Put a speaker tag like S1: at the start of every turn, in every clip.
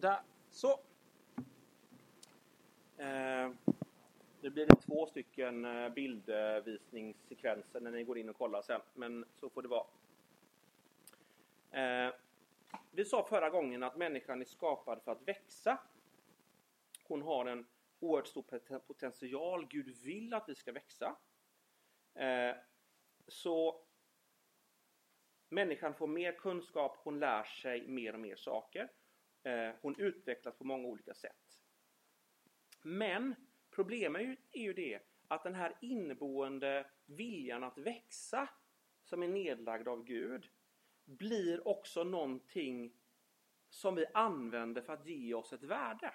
S1: Där, så. Eh, nu blir det två stycken eh, bildvisningssekvenser när ni går in och kollar sen, men så får det vara. Eh, vi sa förra gången att människan är skapad för att växa. Hon har en oerhört stor potential. Gud vill att vi ska växa. Eh, så människan får mer kunskap, hon lär sig mer och mer saker. Eh, hon utvecklas på många olika sätt. Men problemet är ju, är ju det att den här inneboende viljan att växa som är nedlagd av Gud blir också någonting som vi använder för att ge oss ett värde.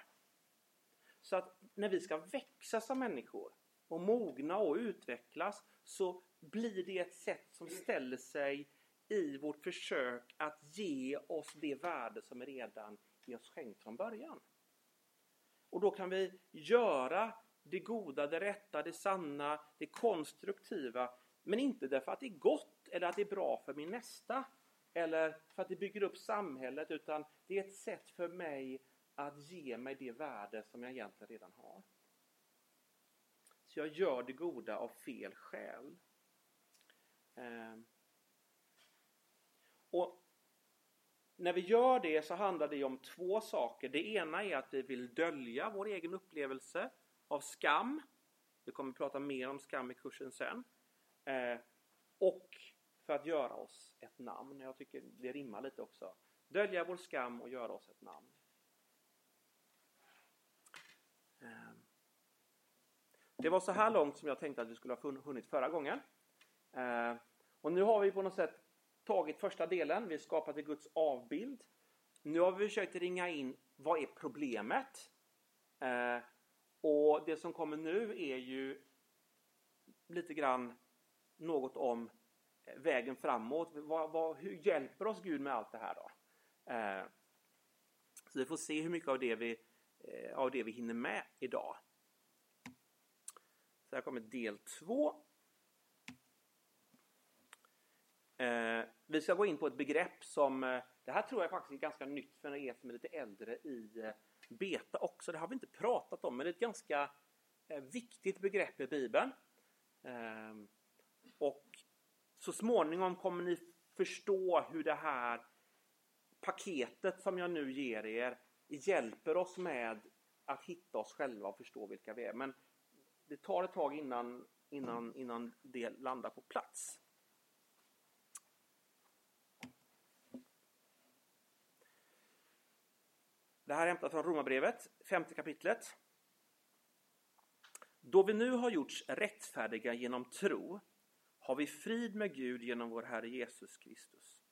S1: Så att när vi ska växa som människor och mogna och utvecklas så blir det ett sätt som ställer sig i vårt försök att ge oss det värde som redan vi oss skänkt från början. Och då kan vi göra det goda, det rätta, det sanna, det konstruktiva men inte därför att det är gott eller att det är bra för min nästa eller för att det bygger upp samhället utan det är ett sätt för mig att ge mig det värde som jag egentligen redan har. Så jag gör det goda av fel skäl. Ehm. Och när vi gör det så handlar det om två saker. Det ena är att vi vill dölja vår egen upplevelse av skam. Vi kommer att prata mer om skam i kursen sen. Eh, Och för att göra oss ett namn. Jag tycker det rimmar lite också. Dölja vår skam och göra oss ett namn. Eh. Det var så här långt som jag tänkte att vi skulle ha hunnit förra gången. Eh, Och nu har vi på något sätt tagit första delen. Vi har skapat Guds avbild. Nu har vi försökt ringa in vad är problemet? Eh, Och det som kommer nu är ju lite grann något om vägen framåt. Vad, vad, hur hjälper oss Gud med allt det här då? Eh, så vi får se hur mycket av det vi, eh, av det vi hinner med idag. Så här kommer del två. Eh, vi ska gå in på ett begrepp som, eh, det här tror jag faktiskt är ganska nytt för er som är lite äldre i eh, beta också. Det har vi inte pratat om, men det är ett ganska eh, viktigt begrepp i Bibeln. Ehm, och så småningom kommer ni förstå hur det här paketet som jag nu ger er hjälper oss med att hitta oss själva och förstå vilka vi är. Men det tar ett tag innan, innan, innan det landar på plats. Det här är hämtat från Romarbrevet, femte kapitlet. Då vi nu har gjorts rättfärdiga genom tro har vi frid med Gud genom vår Herre Jesus Kristus.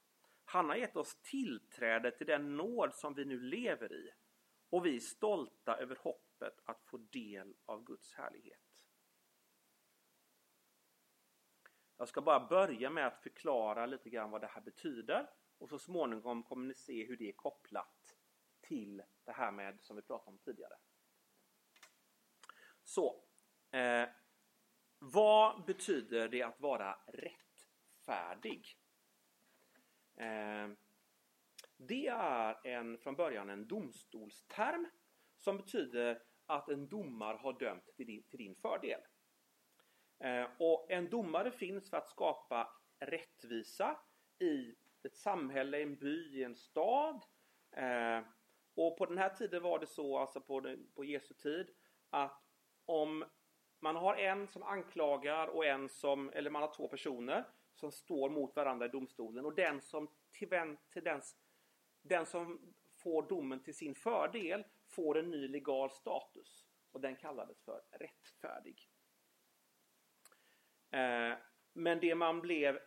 S1: Han har gett oss tillträde till den nåd som vi nu lever i och vi är stolta över hoppet att få del av Guds härlighet. Jag ska bara börja med att förklara lite grann vad det här betyder och så småningom kommer ni se hur det är kopplat till det här med som vi pratade om tidigare. Så, eh, vad betyder det att vara rättfärdig? Eh, det är en, från början en domstolsterm som betyder att en domare har dömt till din, till din fördel. Eh, och en domare finns för att skapa rättvisa i ett samhälle, en by, en stad. Eh, och på den här tiden var det så, alltså på, på Jesu tid, att om man har en som anklagar och en som, eller man har två personer som står mot varandra i domstolen och den som till, till dens, den som får domen till sin fördel får en ny legal status och den kallades för rättfärdig. Eh, men det man blev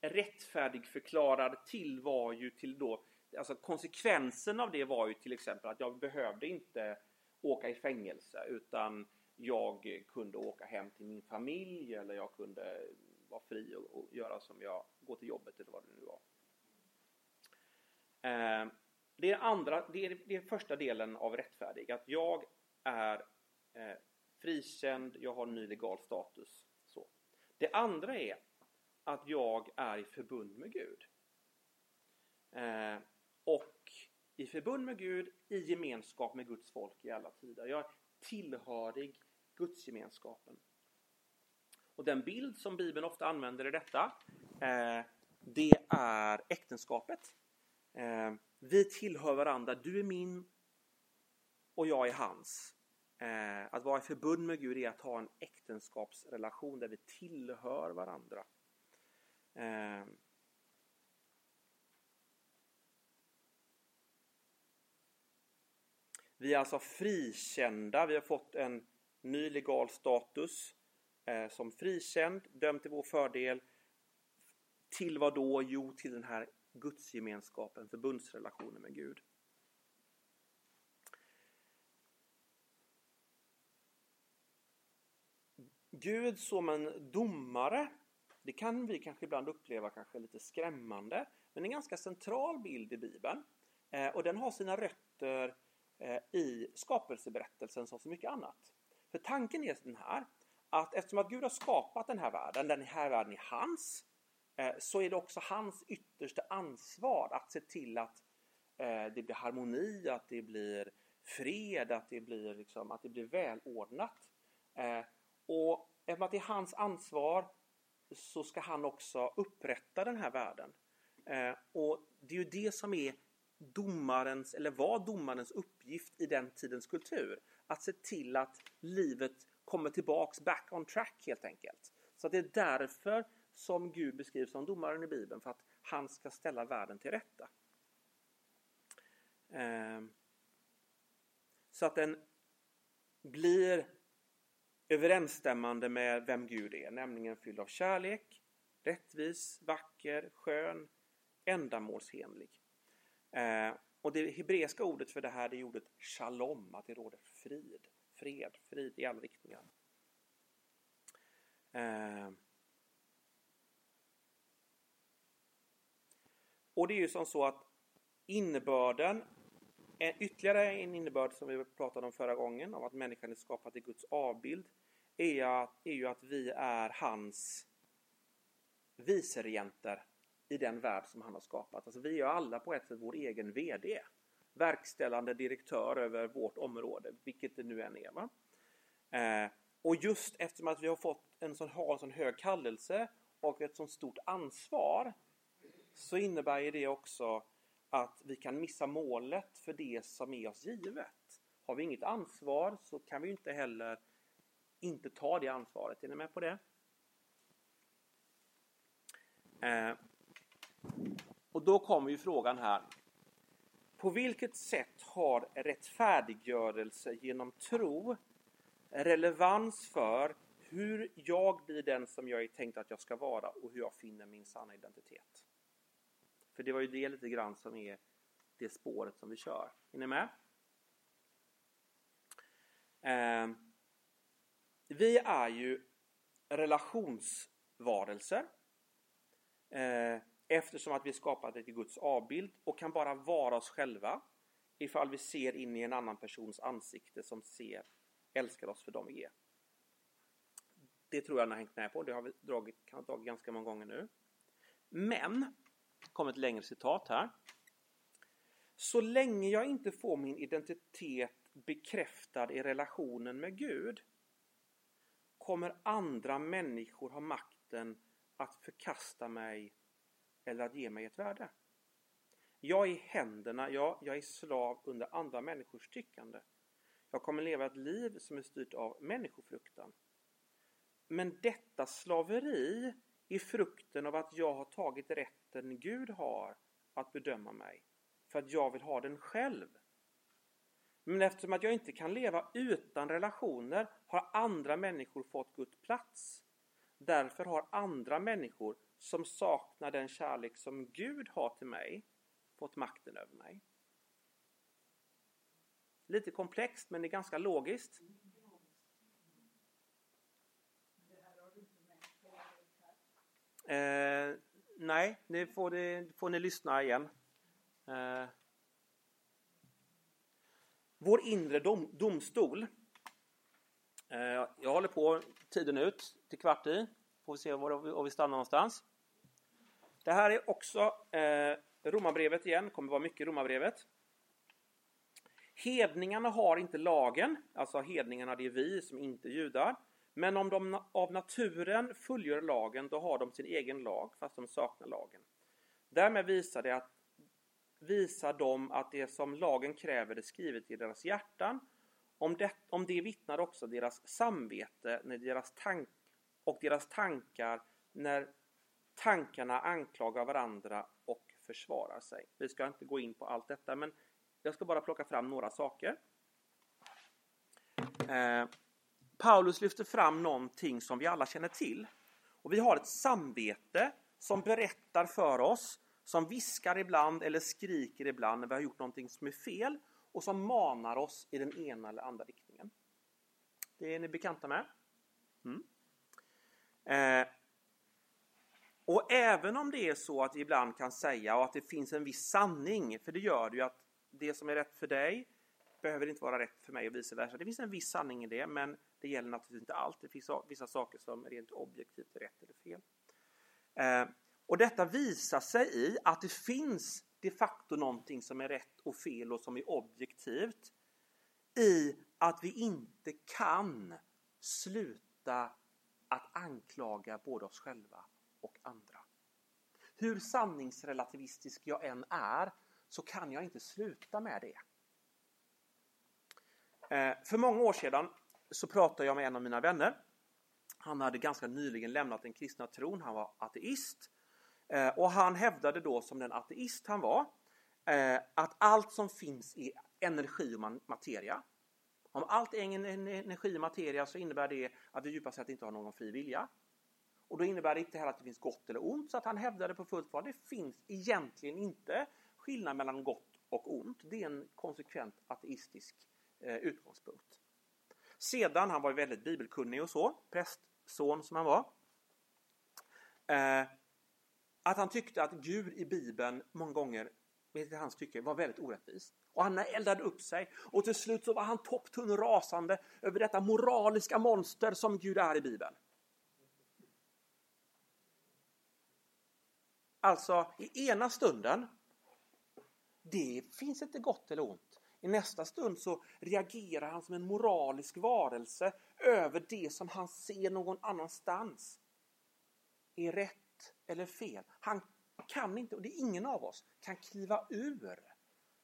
S1: rättfärdig förklarad till var ju till då, alltså konsekvensen av det var ju till exempel att jag behövde inte åka i fängelse utan jag kunde åka hem till min familj eller jag kunde vara fri och, och göra som jag, gå till jobbet eller vad det nu var. Eh, det, är andra, det, är, det är första delen av rättfärdig, att jag är eh, frikänd, jag har ny legal status. Så. Det andra är att jag är i förbund med Gud. Eh, och i förbund med Gud, i gemenskap med Guds folk i alla tider. Jag är tillhörig Gudsgemenskapen. Och den bild som Bibeln ofta använder i detta, eh, det är äktenskapet. Eh, vi tillhör varandra, du är min och jag är hans. Eh, att vara i förbund med Gud är att ha en äktenskapsrelation där vi tillhör varandra. Eh, vi är alltså frikända, vi har fått en ny legal status eh, som frikänd, dömd till vår fördel. Till vad då? Jo, till den här gudsgemenskapen, förbundsrelationen med Gud. Gud som en domare, det kan vi kanske ibland uppleva kanske lite skrämmande, men en ganska central bild i Bibeln. Eh, och den har sina rötter Eh, i skapelseberättelsen som så mycket annat. För tanken är den här, att eftersom att Gud har skapat den här världen, den här världen är hans, eh, så är det också hans yttersta ansvar att se till att eh, det blir harmoni, att det blir fred, att det blir, liksom, att det blir välordnat. Eh, och eftersom att det är hans ansvar så ska han också upprätta den här världen. Eh, och det är ju det som är domarens, eller var domarens uppgift i den tidens kultur. Att se till att livet kommer tillbaks back on track helt enkelt. Så det är därför som Gud beskrivs som domaren i Bibeln, för att han ska ställa världen till rätta. Ehm. Så att den blir överensstämmande med vem Gud är, nämligen fylld av kärlek, rättvis, vacker, skön, ändamålsenlig. Eh, och det hebreiska ordet för det här det är ordet shalom, att det råder frid, fred, frid i alla riktningar. Eh, och det är ju som så att innebörden eh, Ytterligare en innebörd som vi pratade om förra gången, om att människan är skapad i Guds avbild, är, att, är ju att vi är hans viceregenter i den värld som han har skapat. Alltså vi är alla på ett sätt vår egen VD. Verkställande direktör över vårt område, vilket det nu än är. Va? Eh, och just eftersom att vi har fått en sån, har en sån hög kallelse och ett sånt stort ansvar så innebär det också att vi kan missa målet för det som är oss givet. Har vi inget ansvar så kan vi inte heller inte ta det ansvaret. Är ni med på det? Eh, och då kommer ju frågan här. På vilket sätt har rättfärdiggörelse genom tro relevans för hur jag blir den som jag är tänkt att jag ska vara och hur jag finner min sanna identitet? För det var ju det lite grann som är det spåret som vi kör. Är ni med? Eh, vi är ju relationsvarelser. Eh, eftersom att vi är skapade till Guds avbild och kan bara vara oss själva ifall vi ser in i en annan persons ansikte som ser, älskar oss för dem vi är. Det tror jag ni har hängt med på. Det har vi dragit, kan ha dragit ganska många gånger nu. Men kommer ett längre citat här. Så länge jag inte får min identitet bekräftad i relationen med Gud kommer andra människor ha makten att förkasta mig eller att ge mig ett värde. Jag är i händerna, ja, jag är slav under andra människors tyckande. Jag kommer leva ett liv som är styrt av människofruktan. Men detta slaveri är frukten av att jag har tagit rätten Gud har att bedöma mig. För att jag vill ha den själv. Men eftersom att jag inte kan leva utan relationer har andra människor fått Guds plats. Därför har andra människor som saknar den kärlek som Gud har till mig fått makten över mig. Lite komplext men det är ganska logiskt. Eh, nej, det får, det får ni lyssna igen. Eh, vår inre dom, domstol. Eh, jag håller på tiden ut till kvart i. Får vi se var vi stannar någonstans. Det här är också eh, Romarbrevet igen. kommer vara mycket Romarbrevet. Hedningarna har inte lagen, alltså hedningarna det är vi som inte är judar. Men om de av naturen fullgör lagen, då har de sin egen lag, fast de saknar lagen. Därmed visar, det att, visar de att det som lagen kräver är skrivet i deras hjärtan. Om det, om det vittnar också deras samvete när deras tank, och deras tankar när tankarna anklagar varandra och försvarar sig. Vi ska inte gå in på allt detta, men jag ska bara plocka fram några saker. Eh, Paulus lyfter fram någonting som vi alla känner till. Och vi har ett samvete som berättar för oss, som viskar ibland eller skriker ibland när vi har gjort någonting som är fel och som manar oss i den ena eller andra riktningen. Det är ni bekanta med? Mm. Eh, och även om det är så att vi ibland kan säga att det finns en viss sanning, för det gör det ju att det som är rätt för dig behöver inte vara rätt för mig och vice versa. Det finns en viss sanning i det, men det gäller naturligtvis inte allt. Det finns vissa saker som rent objektivt är rätt eller fel. Eh, och detta visar sig i att det finns de facto någonting som är rätt och fel och som är objektivt i att vi inte kan sluta att anklaga både oss själva och andra. Hur sanningsrelativistisk jag än är så kan jag inte sluta med det. Eh, för många år sedan så pratade jag med en av mina vänner. Han hade ganska nyligen lämnat den kristna tron, han var ateist. Eh, och han hävdade då som den ateist han var eh, att allt som finns är energi och materia. Om allt är energi och materia så innebär det att vi djupast sett inte har någon fri vilja. Och då innebär det inte heller att det finns gott eller ont, så att han hävdade på fullt att det finns egentligen inte skillnad mellan gott och ont. Det är en konsekvent ateistisk eh, utgångspunkt. Sedan, han var väldigt bibelkunnig och så, prästson som han var. Att han tyckte att Gud i Bibeln många gånger, vilket hans tycke, var väldigt orättvis. Och han eldade upp sig och till slut så var han topptunn rasande över detta moraliska monster som Gud är i Bibeln. Alltså, i ena stunden, det finns inte gott eller ont. I nästa stund så reagerar han som en moralisk varelse över det som han ser någon annanstans är rätt eller fel. Han kan inte, och det är ingen av oss, kan kliva ur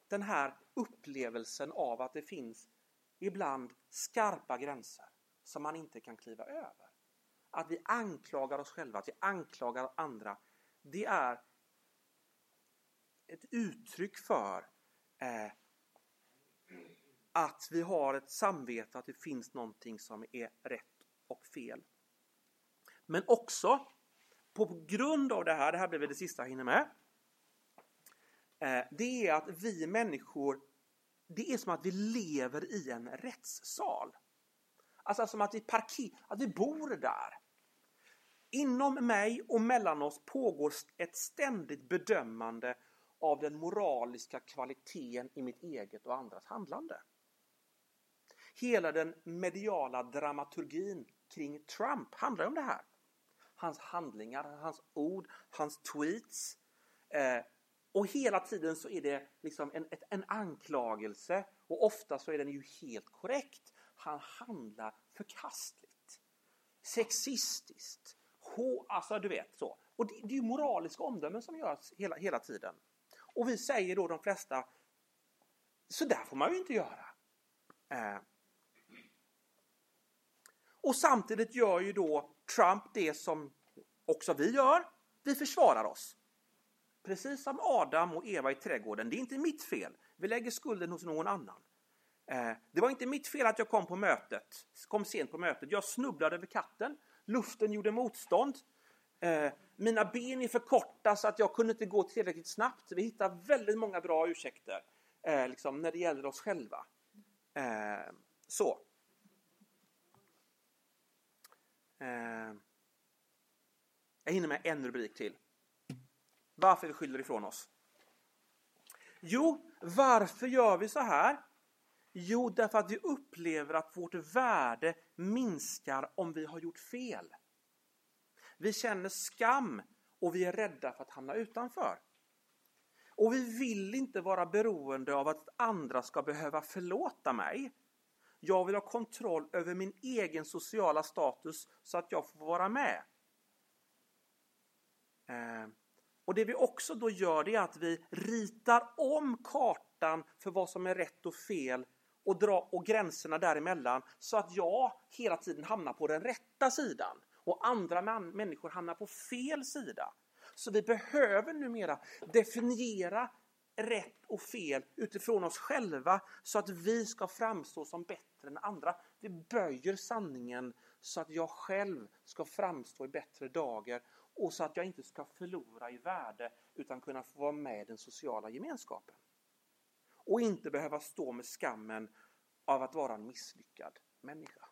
S1: den här upplevelsen av att det finns ibland skarpa gränser som man inte kan kliva över. Att vi anklagar oss själva, att vi anklagar andra det är ett uttryck för eh, att vi har ett samvete att det finns någonting som är rätt och fel. Men också på grund av det här, det här blir det sista jag hinner med. Eh, det är att vi människor, det är som att vi lever i en rättssal. Alltså som att vi, parker, att vi bor där. Inom mig och mellan oss pågår ett ständigt bedömande av den moraliska kvaliteten i mitt eget och andras handlande. Hela den mediala dramaturgin kring Trump handlar om det här. Hans handlingar, hans ord, hans tweets. Eh, och hela tiden så är det liksom en, ett, en anklagelse och ofta så är den ju helt korrekt. Han handlar förkastligt, sexistiskt, alltså du vet så. Och det, det är ju moraliska omdömen som görs hela, hela tiden. Och vi säger då de flesta, så där får man ju inte göra. Eh. Och samtidigt gör ju då Trump det som också vi gör. Vi försvarar oss. Precis som Adam och Eva i trädgården. Det är inte mitt fel. Vi lägger skulden hos någon annan. Eh, det var inte mitt fel att jag kom på mötet, kom sent på mötet. Jag snubblade över katten. Luften gjorde motstånd. Eh, mina ben är för korta så att jag kunde inte gå tillräckligt snabbt. Vi hittar väldigt många bra ursäkter eh, liksom, när det gäller oss själva. Eh, så. Eh, Eh, jag hinner med en rubrik till. Varför vi skyller ifrån oss. Jo, varför gör vi så här? Jo, därför att vi upplever att vårt värde minskar om vi har gjort fel. Vi känner skam och vi är rädda för att hamna utanför. Och vi vill inte vara beroende av att andra ska behöva förlåta mig. Jag vill ha kontroll över min egen sociala status så att jag får vara med. Eh, och det vi också då gör det är att vi ritar om kartan för vad som är rätt och fel och, dra, och gränserna däremellan så att jag hela tiden hamnar på den rätta sidan och andra man, människor hamnar på fel sida. Så vi behöver numera definiera rätt och fel utifrån oss själva så att vi ska framstå som bättre än andra. Vi böjer sanningen så att jag själv ska framstå i bättre dagar och så att jag inte ska förlora i värde utan kunna få vara med i den sociala gemenskapen. Och inte behöva stå med skammen av att vara en misslyckad människa.